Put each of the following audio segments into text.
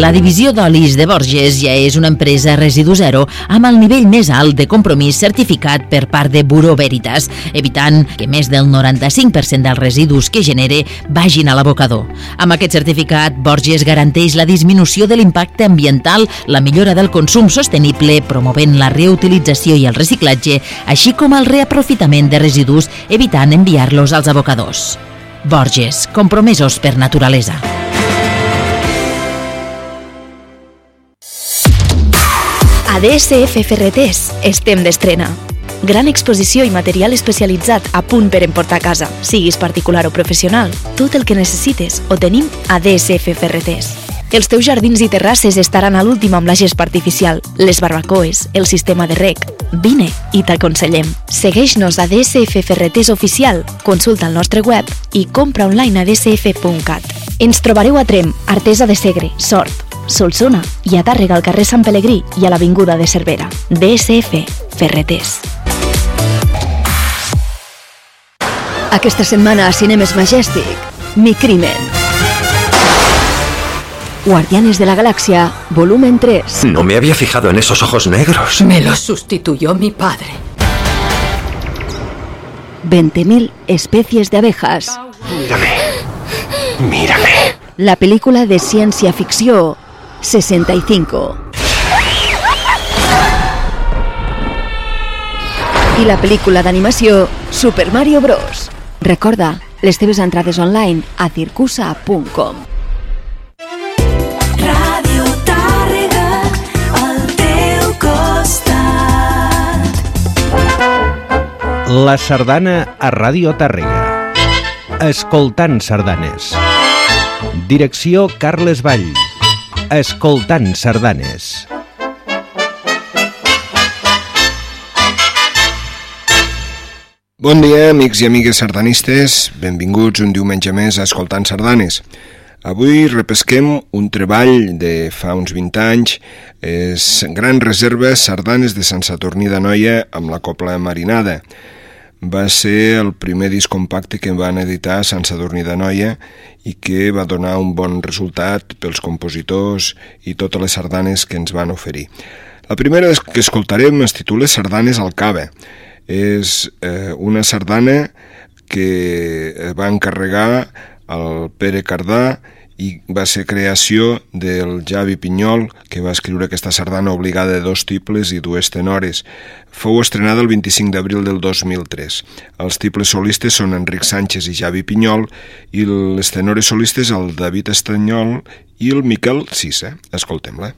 La divisió d'olis de Borges ja és una empresa residu zero amb el nivell més alt de compromís certificat per part de Bureau Veritas, evitant que més del 95% dels residus que genere vagin a l'abocador. Amb aquest certificat, Borges garanteix la disminució de l'impacte ambiental, la millora del consum sostenible, promovent la reutilització i el reciclatge, així com el reaprofitament de residus, evitant enviar-los als abocadors. Borges, compromesos per naturalesa. A DSF Ferreters estem d'estrena. Gran exposició i material especialitzat a punt per emportar a casa, siguis particular o professional. Tot el que necessites ho tenim a DSF Ferreters. Els teus jardins i terrasses estaran a l'últim amb la gespa artificial, les barbacoes, el sistema de rec. Vine i t'aconsellem. Segueix-nos a DSF Ferreters Oficial, consulta el nostre web i compra online a dsf.cat. Ens trobareu a Trem, Artesa de Segre, Sort, Solsona i a Tàrrega al carrer Sant Pelegrí i a l'Avinguda de Cervera. DSF Ferreters. Aquesta setmana a Cinemes Majestic, Mi Crimen. Guardianes de la Galaxia, volumen 3. No me había fijado en esos ojos negros. Me los sustituyó mi padre. 20.000 especies de abejas. Mírame. Mírame. La película de ciencia ficció 65. I la pel·lícula d'animació Super Mario Bros. Recorda, les teves entrades online a circusa.com. La sardana a Ràdio Tàrrega. Escoltant sardanes. Direcció Carles Vall. Escoltant sardanes. Bon dia, amics i amigues sardanistes. Benvinguts un diumenge més a Escoltant Sardanes. Avui repesquem un treball de fa uns 20 anys, és Gran Reserva Sardanes de Sant Saturní d'Anoia amb la Copla Marinada. Va ser el primer disc compacte que van editar Sant Sadurní d'Anoia i que va donar un bon resultat pels compositors i totes les sardanes que ens van oferir. La primera que escoltarem es titula Sardanes al Cava. És eh, una sardana que va encarregar el Pere Cardà i va ser creació del Javi Pinyol, que va escriure aquesta sardana obligada de dos tiples i dues tenores. Fou estrenada el 25 d'abril del 2003. Els tiples solistes són Enric Sánchez i Javi Pinyol i les tenores solistes el David Estanyol i el Miquel Sissa. Escoltem-la.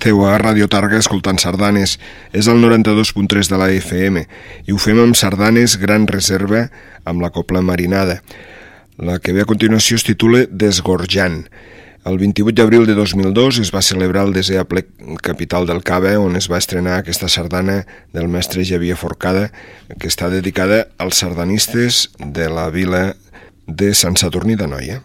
Esteu a Ràdio Targa escoltant sardanes. És el 92.3 de la FM i ho fem amb sardanes Gran Reserva amb la Copla Marinada. La que ve a continuació es titula Desgorjant. El 28 d'abril de 2002 es va celebrar el desè ple capital del Cava, on es va estrenar aquesta sardana del mestre Javier Forcada, que està dedicada als sardanistes de la vila de Sant Saturní de Noia.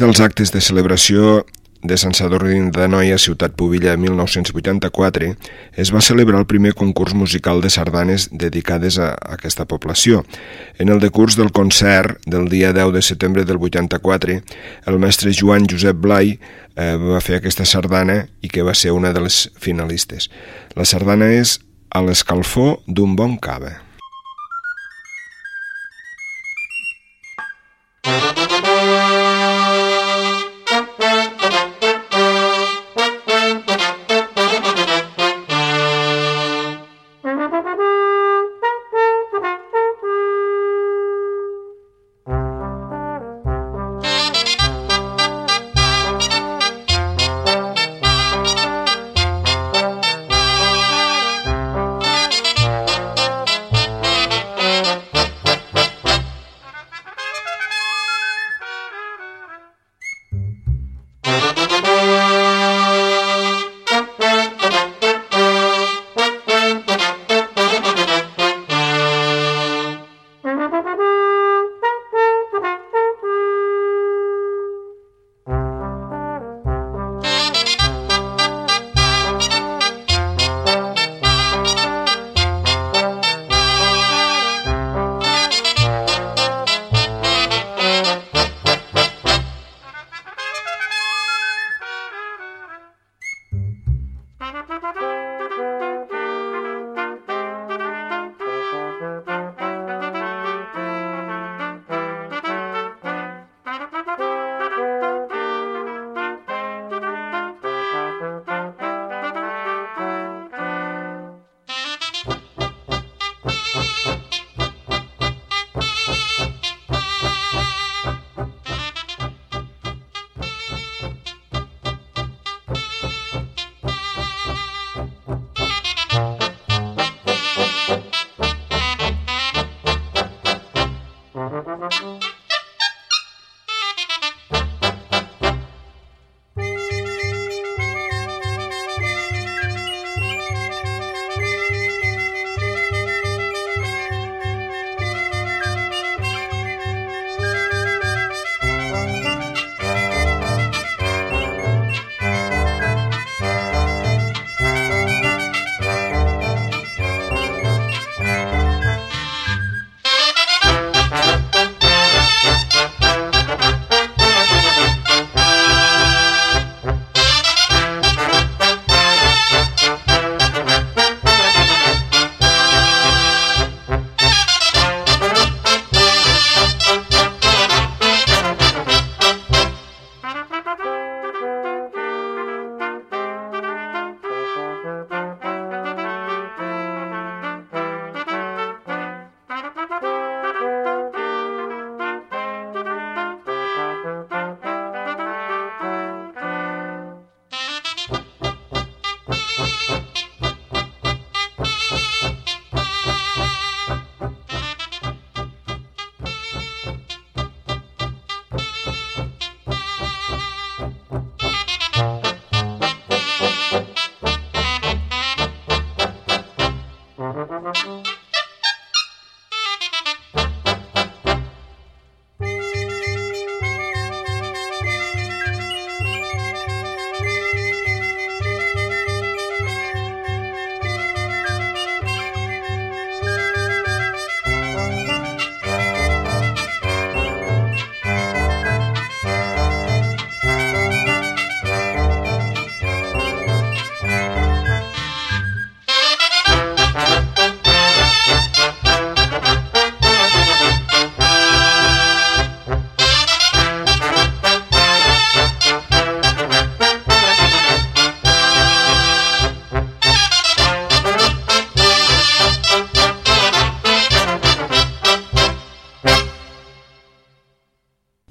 Dels actes de celebració de Sant Sadurní de Noia, Ciutat Pubilla, 1984, es va celebrar el primer concurs musical de sardanes dedicades a aquesta població. En el decurs del concert del dia 10 de setembre del 84, el mestre Joan Josep Blai eh, va fer aquesta sardana i que va ser una de les finalistes. La sardana és A l'escalfor d'un bon cava.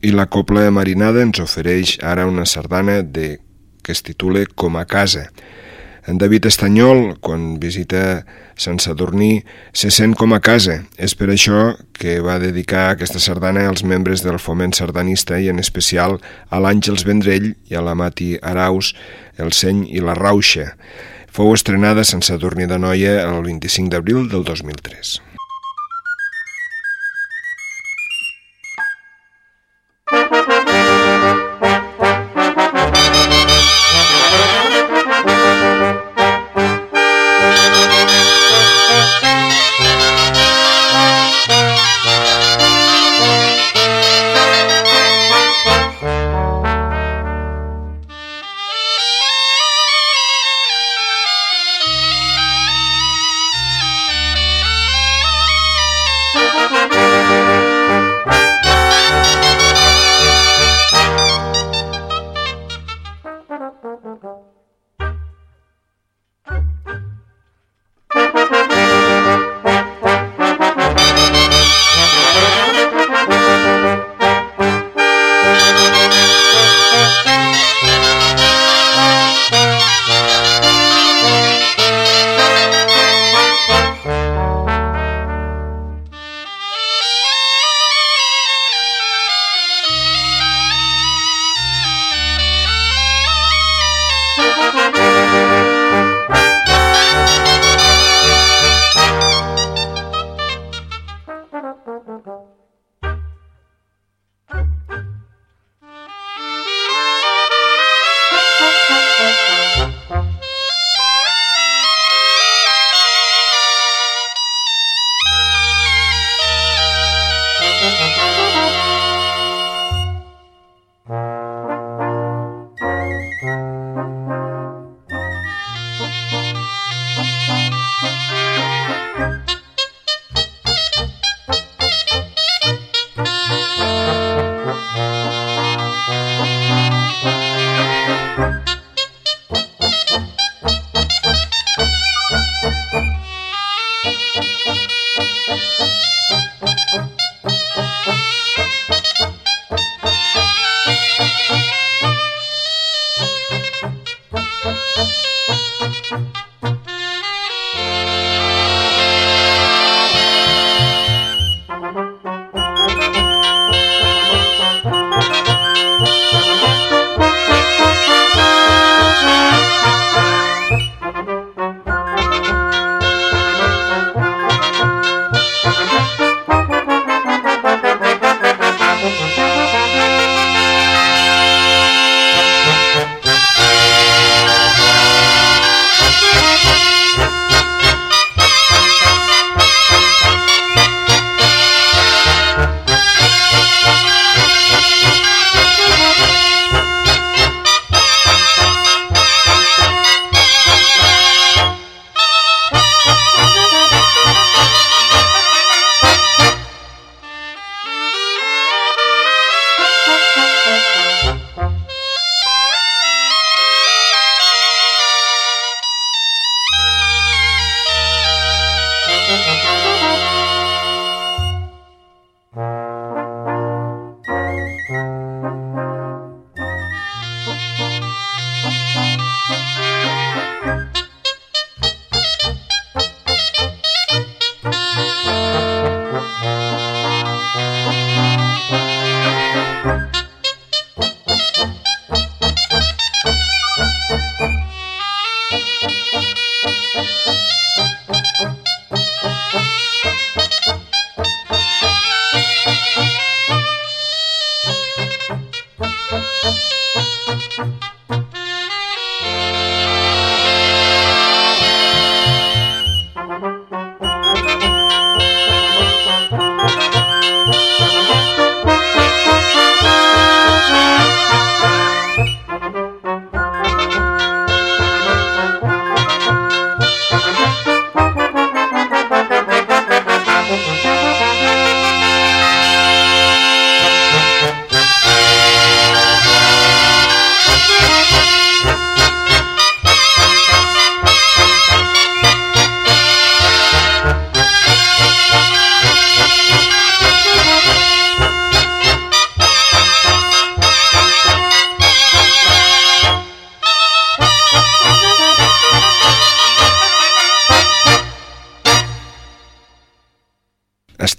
I la Copla Marinada ens ofereix ara una sardana de, que es titula Com a casa. En David Estanyol, quan visita Sant Sadurní, se sent com a casa. És per això que va dedicar aquesta sardana als membres del foment sardanista i en especial a l'Àngels Vendrell i a la Mati Araus, el Seny i la Rauxa. Fou estrenada a Sant Sadurní de Noia el 25 d'abril del 2003.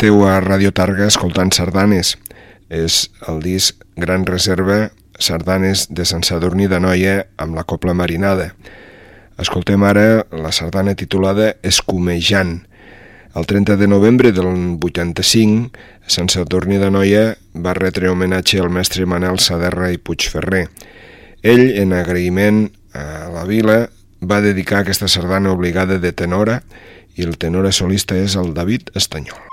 Esteu a Radio Targa escoltant sardanes. És el disc Gran Reserva Sardanes de Sant Sadurní de Noia amb la Copla Marinada. Escoltem ara la sardana titulada Escumejant. El 30 de novembre del 85, Sant Sadurní de Noia va retre homenatge al mestre Manel Saderra i Puigferrer. Ell, en agraïment a la vila, va dedicar aquesta sardana obligada de tenora i el tenora solista és el David Estanyol.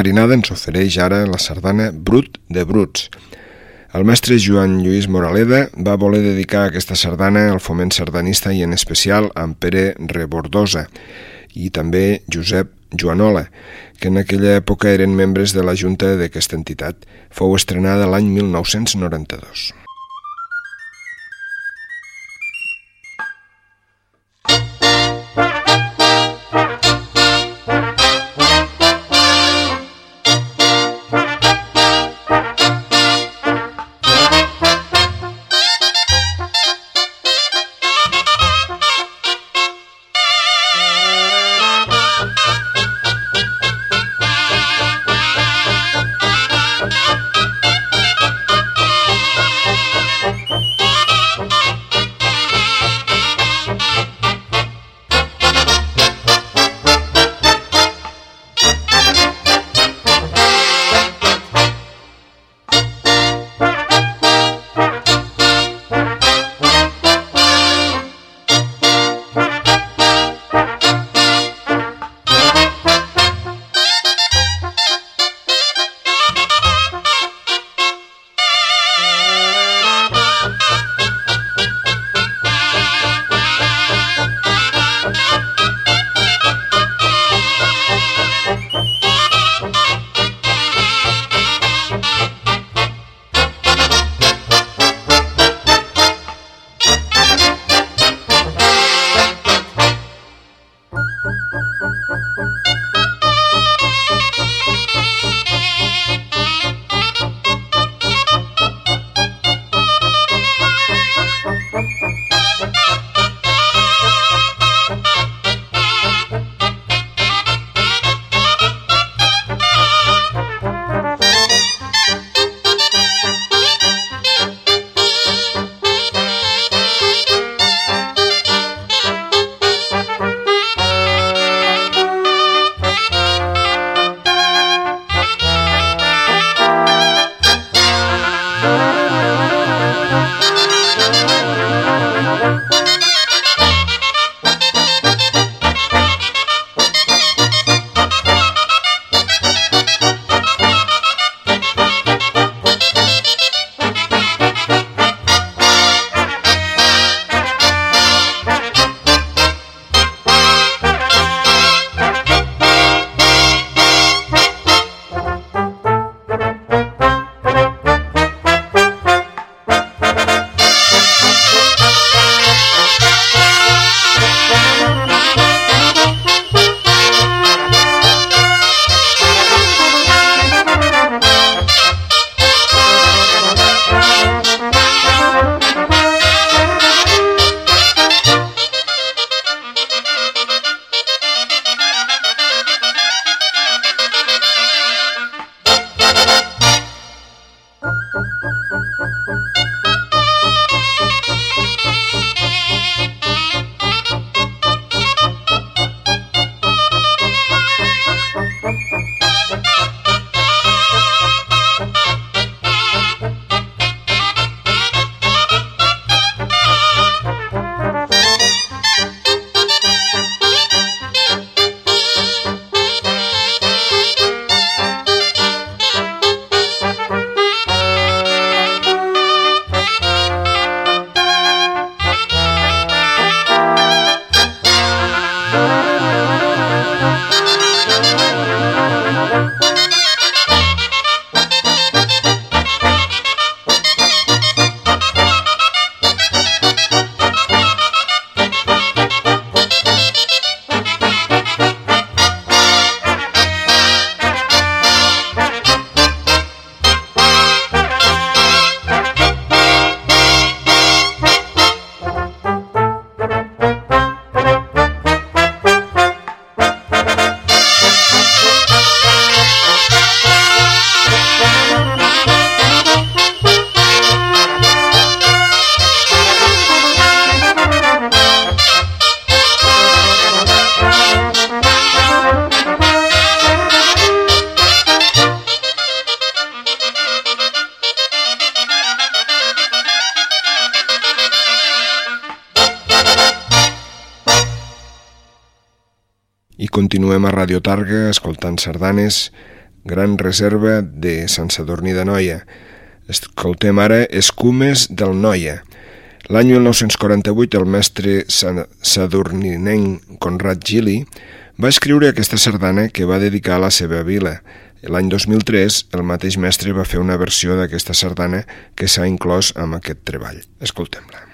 Marinada ens ofereix ara la sardana Brut de Bruts. El mestre Joan Lluís Moraleda va voler dedicar aquesta sardana al foment sardanista i en especial a en Pere Rebordosa i també Josep Joanola, que en aquella època eren membres de la junta d'aquesta entitat. Fou estrenada l'any 1992. Radio Targa escoltant sardanes Gran Reserva de Sant Sadurní de Noia. Escoltem ara Escumes del Noia. L'any 1948 el mestre sadurninenc Conrad Gili va escriure aquesta sardana que va dedicar a la seva vila. L'any 2003 el mateix mestre va fer una versió d'aquesta sardana que s'ha inclòs amb aquest treball. Escoltem-la.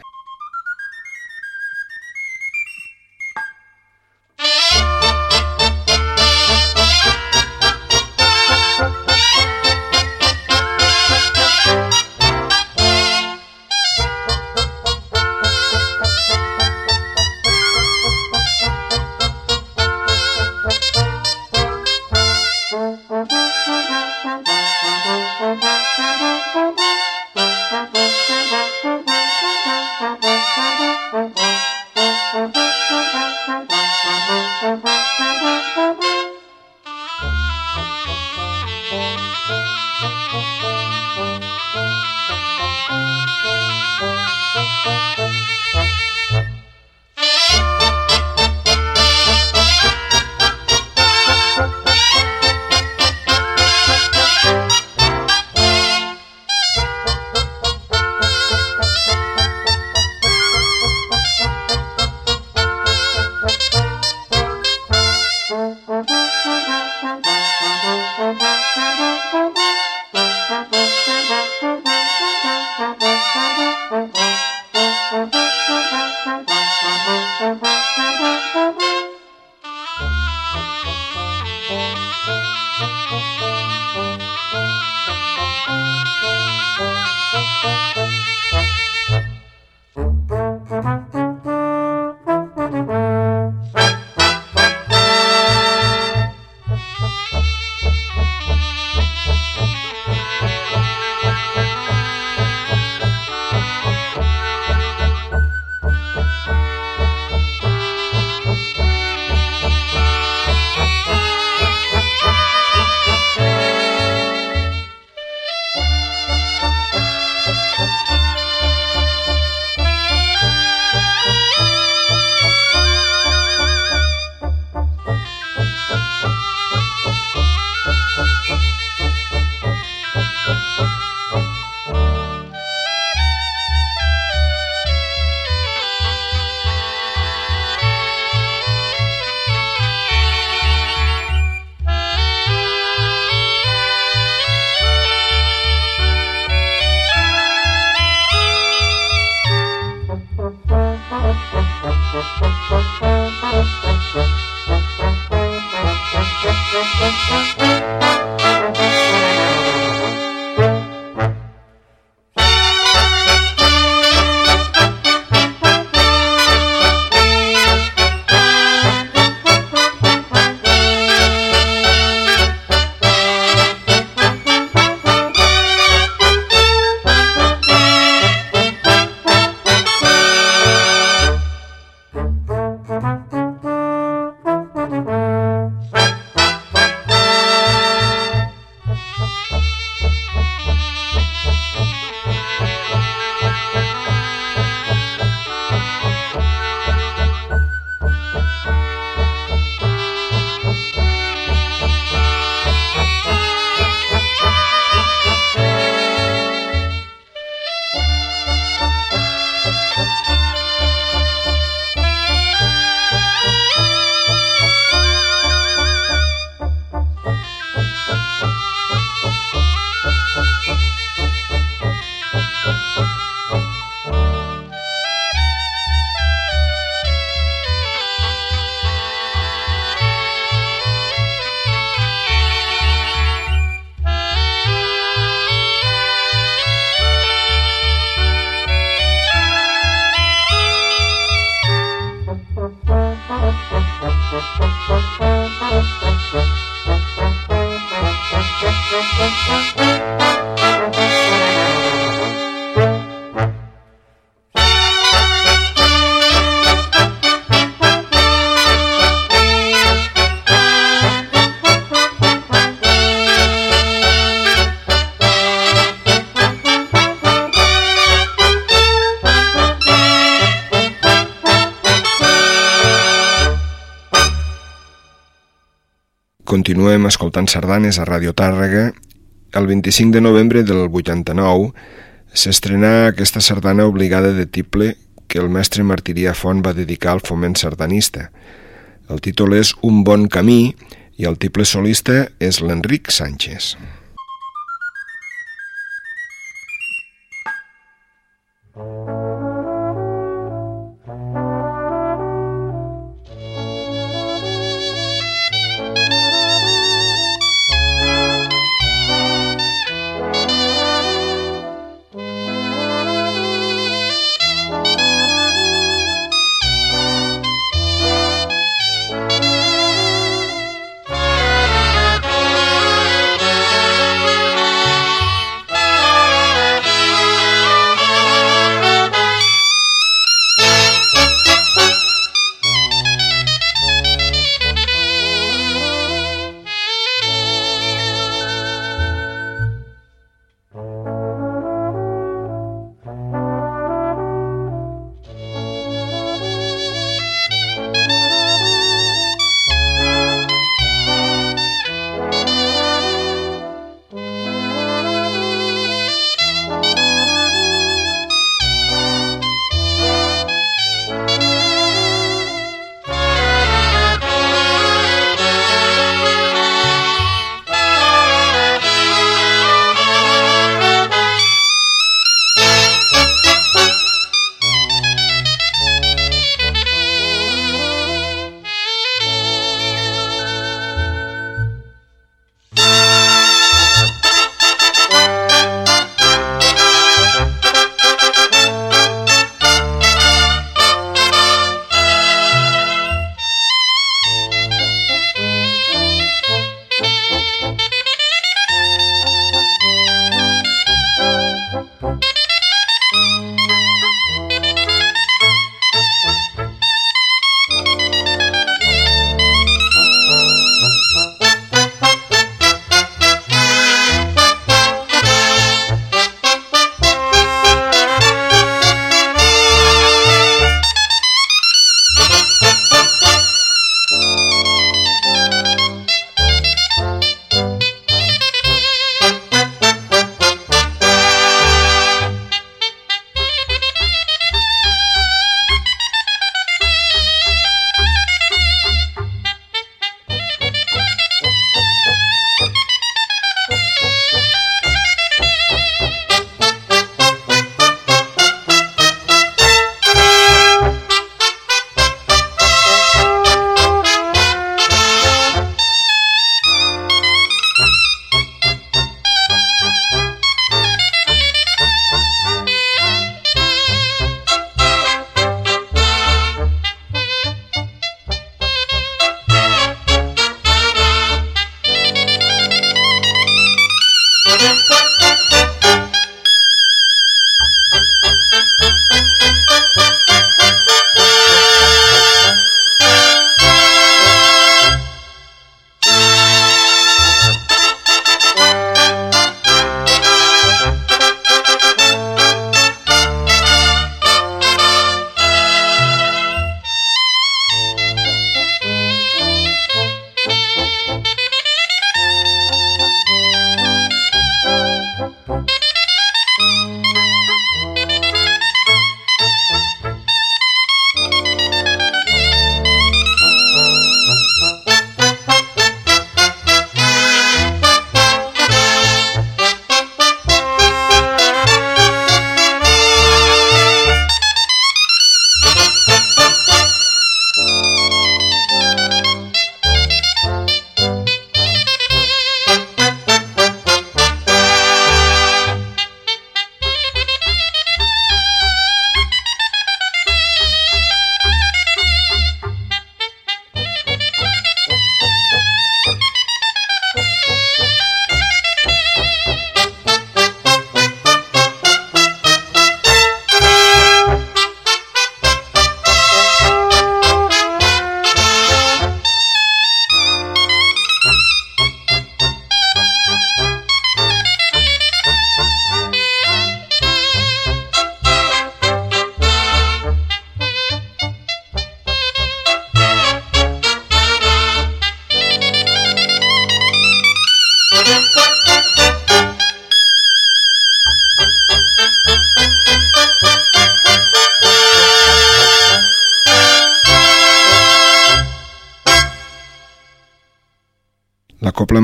Escoltant sardanes a Radio Tàrrega. El 25 de novembre del 89 s'estrenà aquesta sardana obligada de tiple que el mestre Martirià Font va dedicar al foment sardanista. El títol és Un bon camí i el tiple solista és l'Enric Sánchez.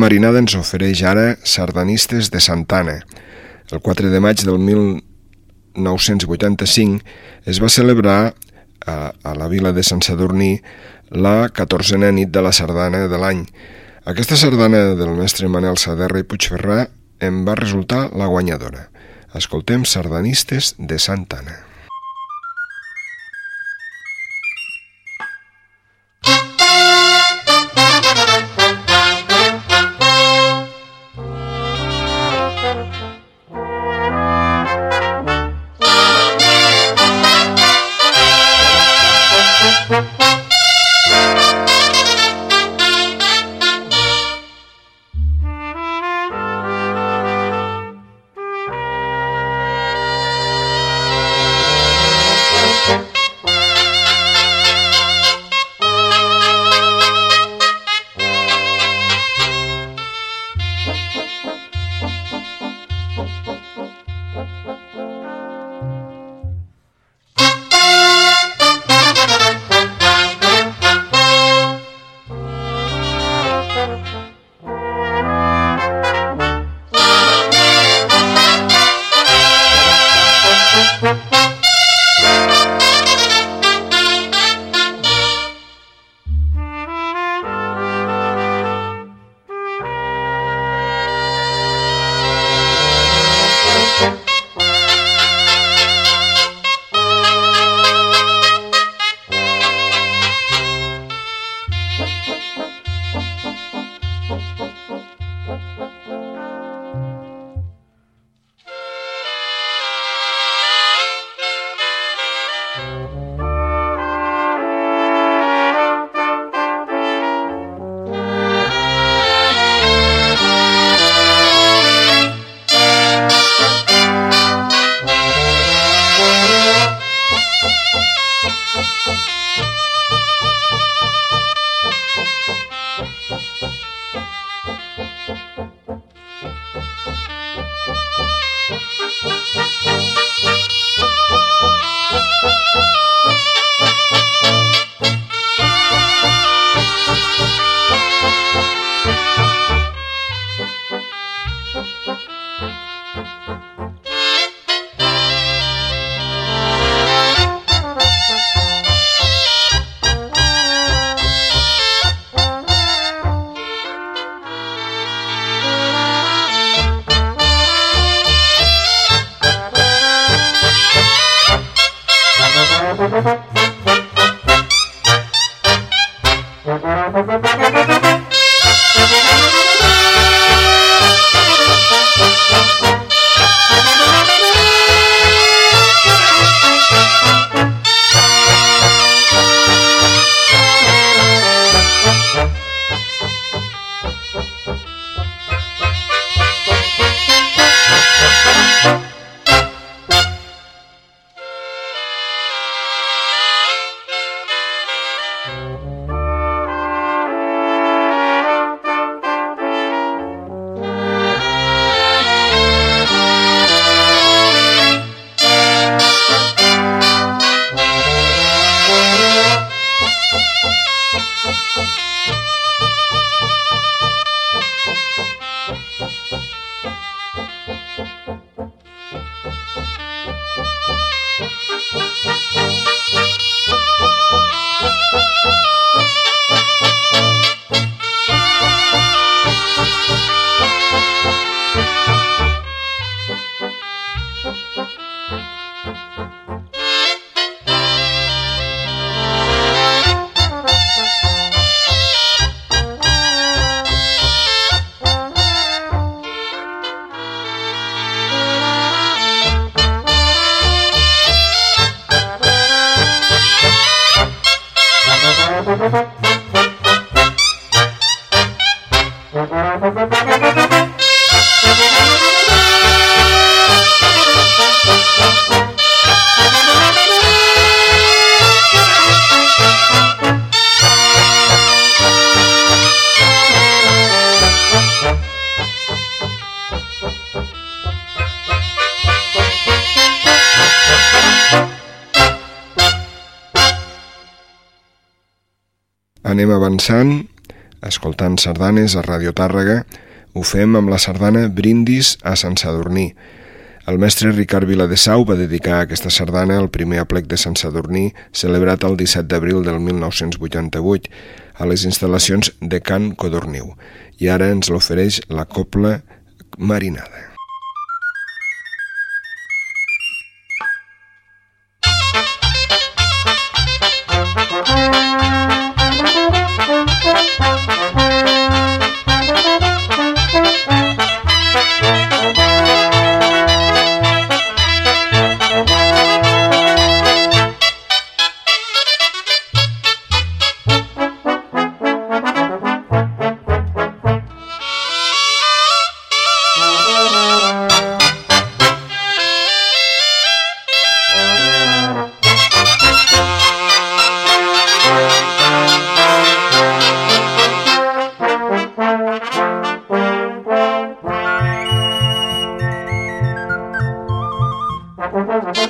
Marinada ens ofereix ara Sardanistes de Santana. El 4 de maig del 1985 es va celebrar a, a la vila de Sant Sadurní la 14a nit de la sardana de l'any. Aquesta sardana del mestre Manel Saderra i Puigferrà em va resultar la guanyadora. Escoltem Sardanistes de Santana. Avançant escoltant sardanes a Radio Tàrrega. Ho fem amb la sardana Brindis a Sant Sadurní. El mestre Ricard Viladesau va dedicar aquesta sardana al primer aplec de Sant Sadurní, celebrat el 17 d'abril del 1988, a les instal·lacions de Can Codorniu. I ara ens l'ofereix la Copla Marinada. Música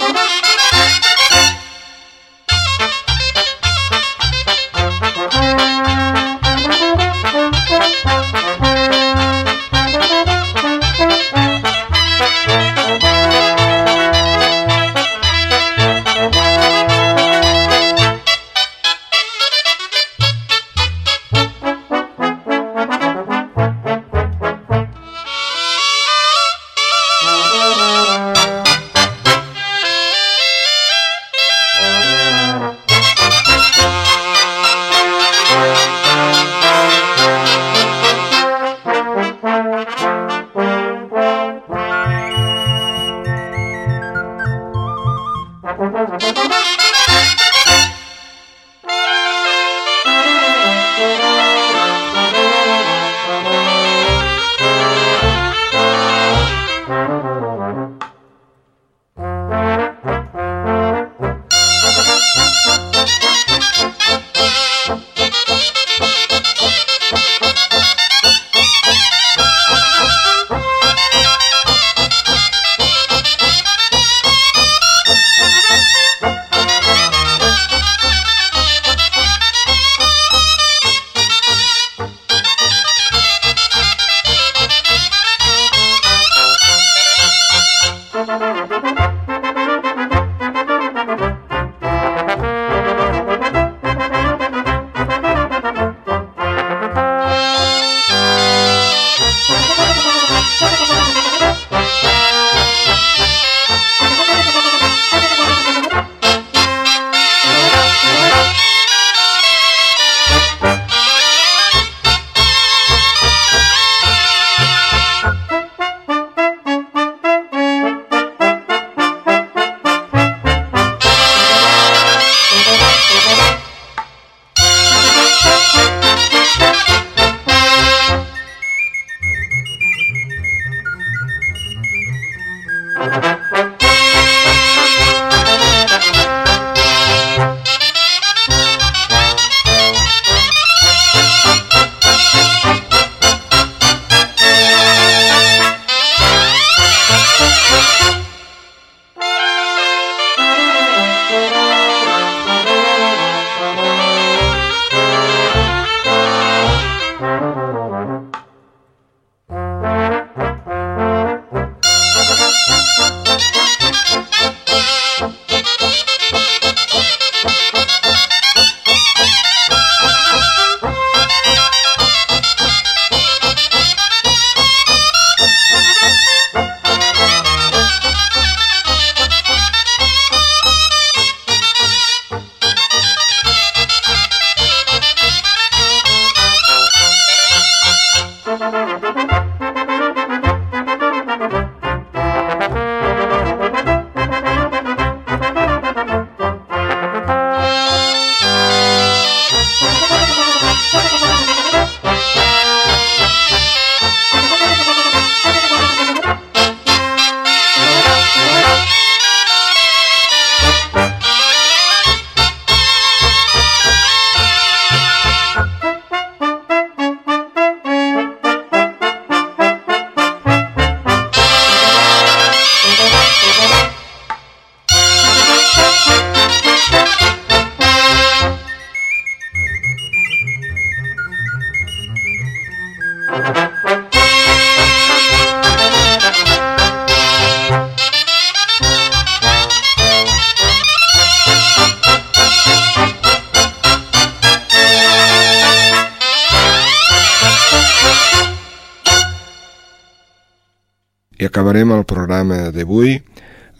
acabarem el programa d'avui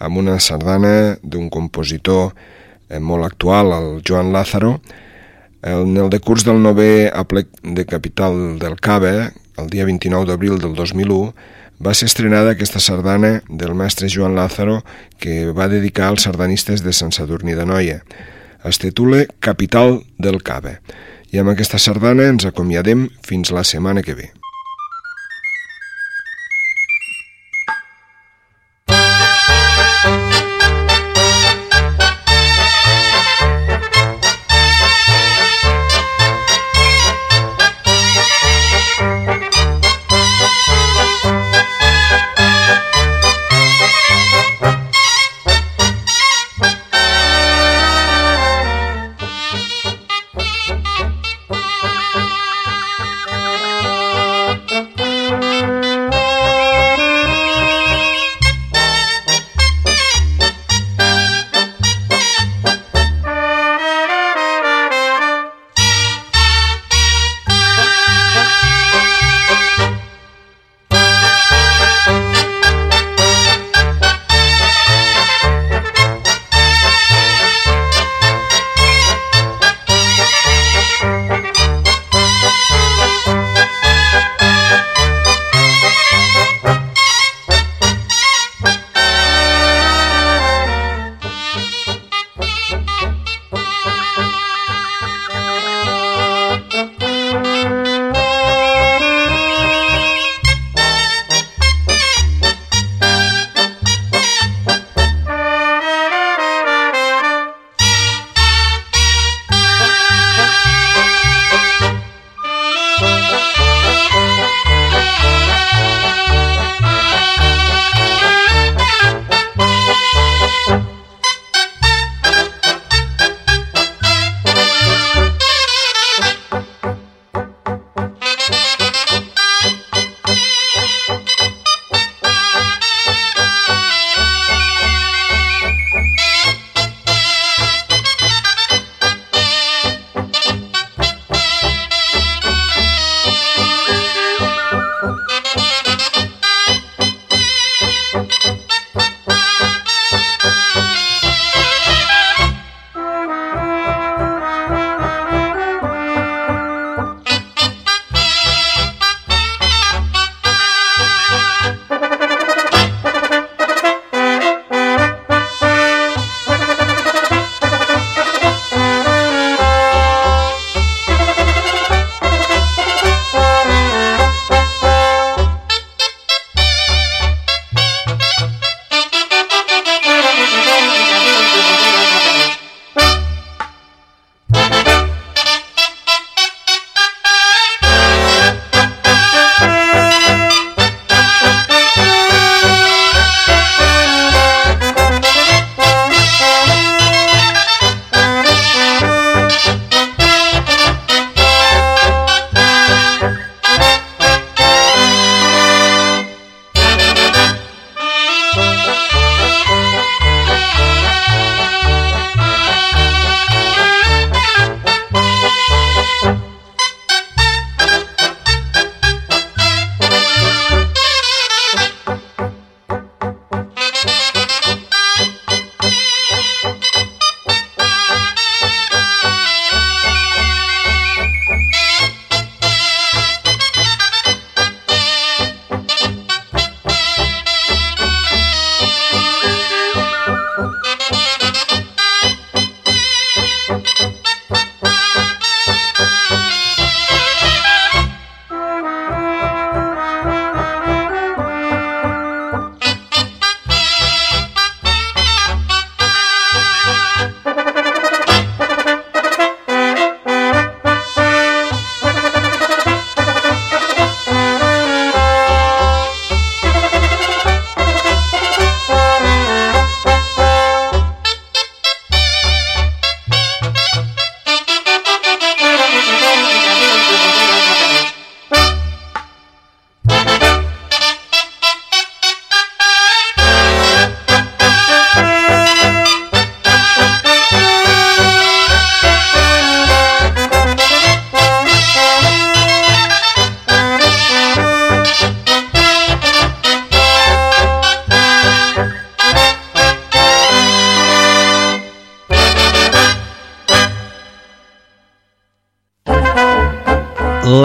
amb una sardana d'un compositor eh, molt actual, el Joan Lázaro, en el decurs del nové aplec de capital del Cava, el dia 29 d'abril del 2001, va ser estrenada aquesta sardana del mestre Joan Lázaro que va dedicar als sardanistes de Sant Sadurní de Noia. Es titula Capital del Cava. I amb aquesta sardana ens acomiadem fins la setmana que ve.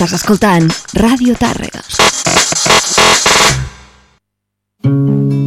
Estàs escoltant Ràdio Tàrrega. Què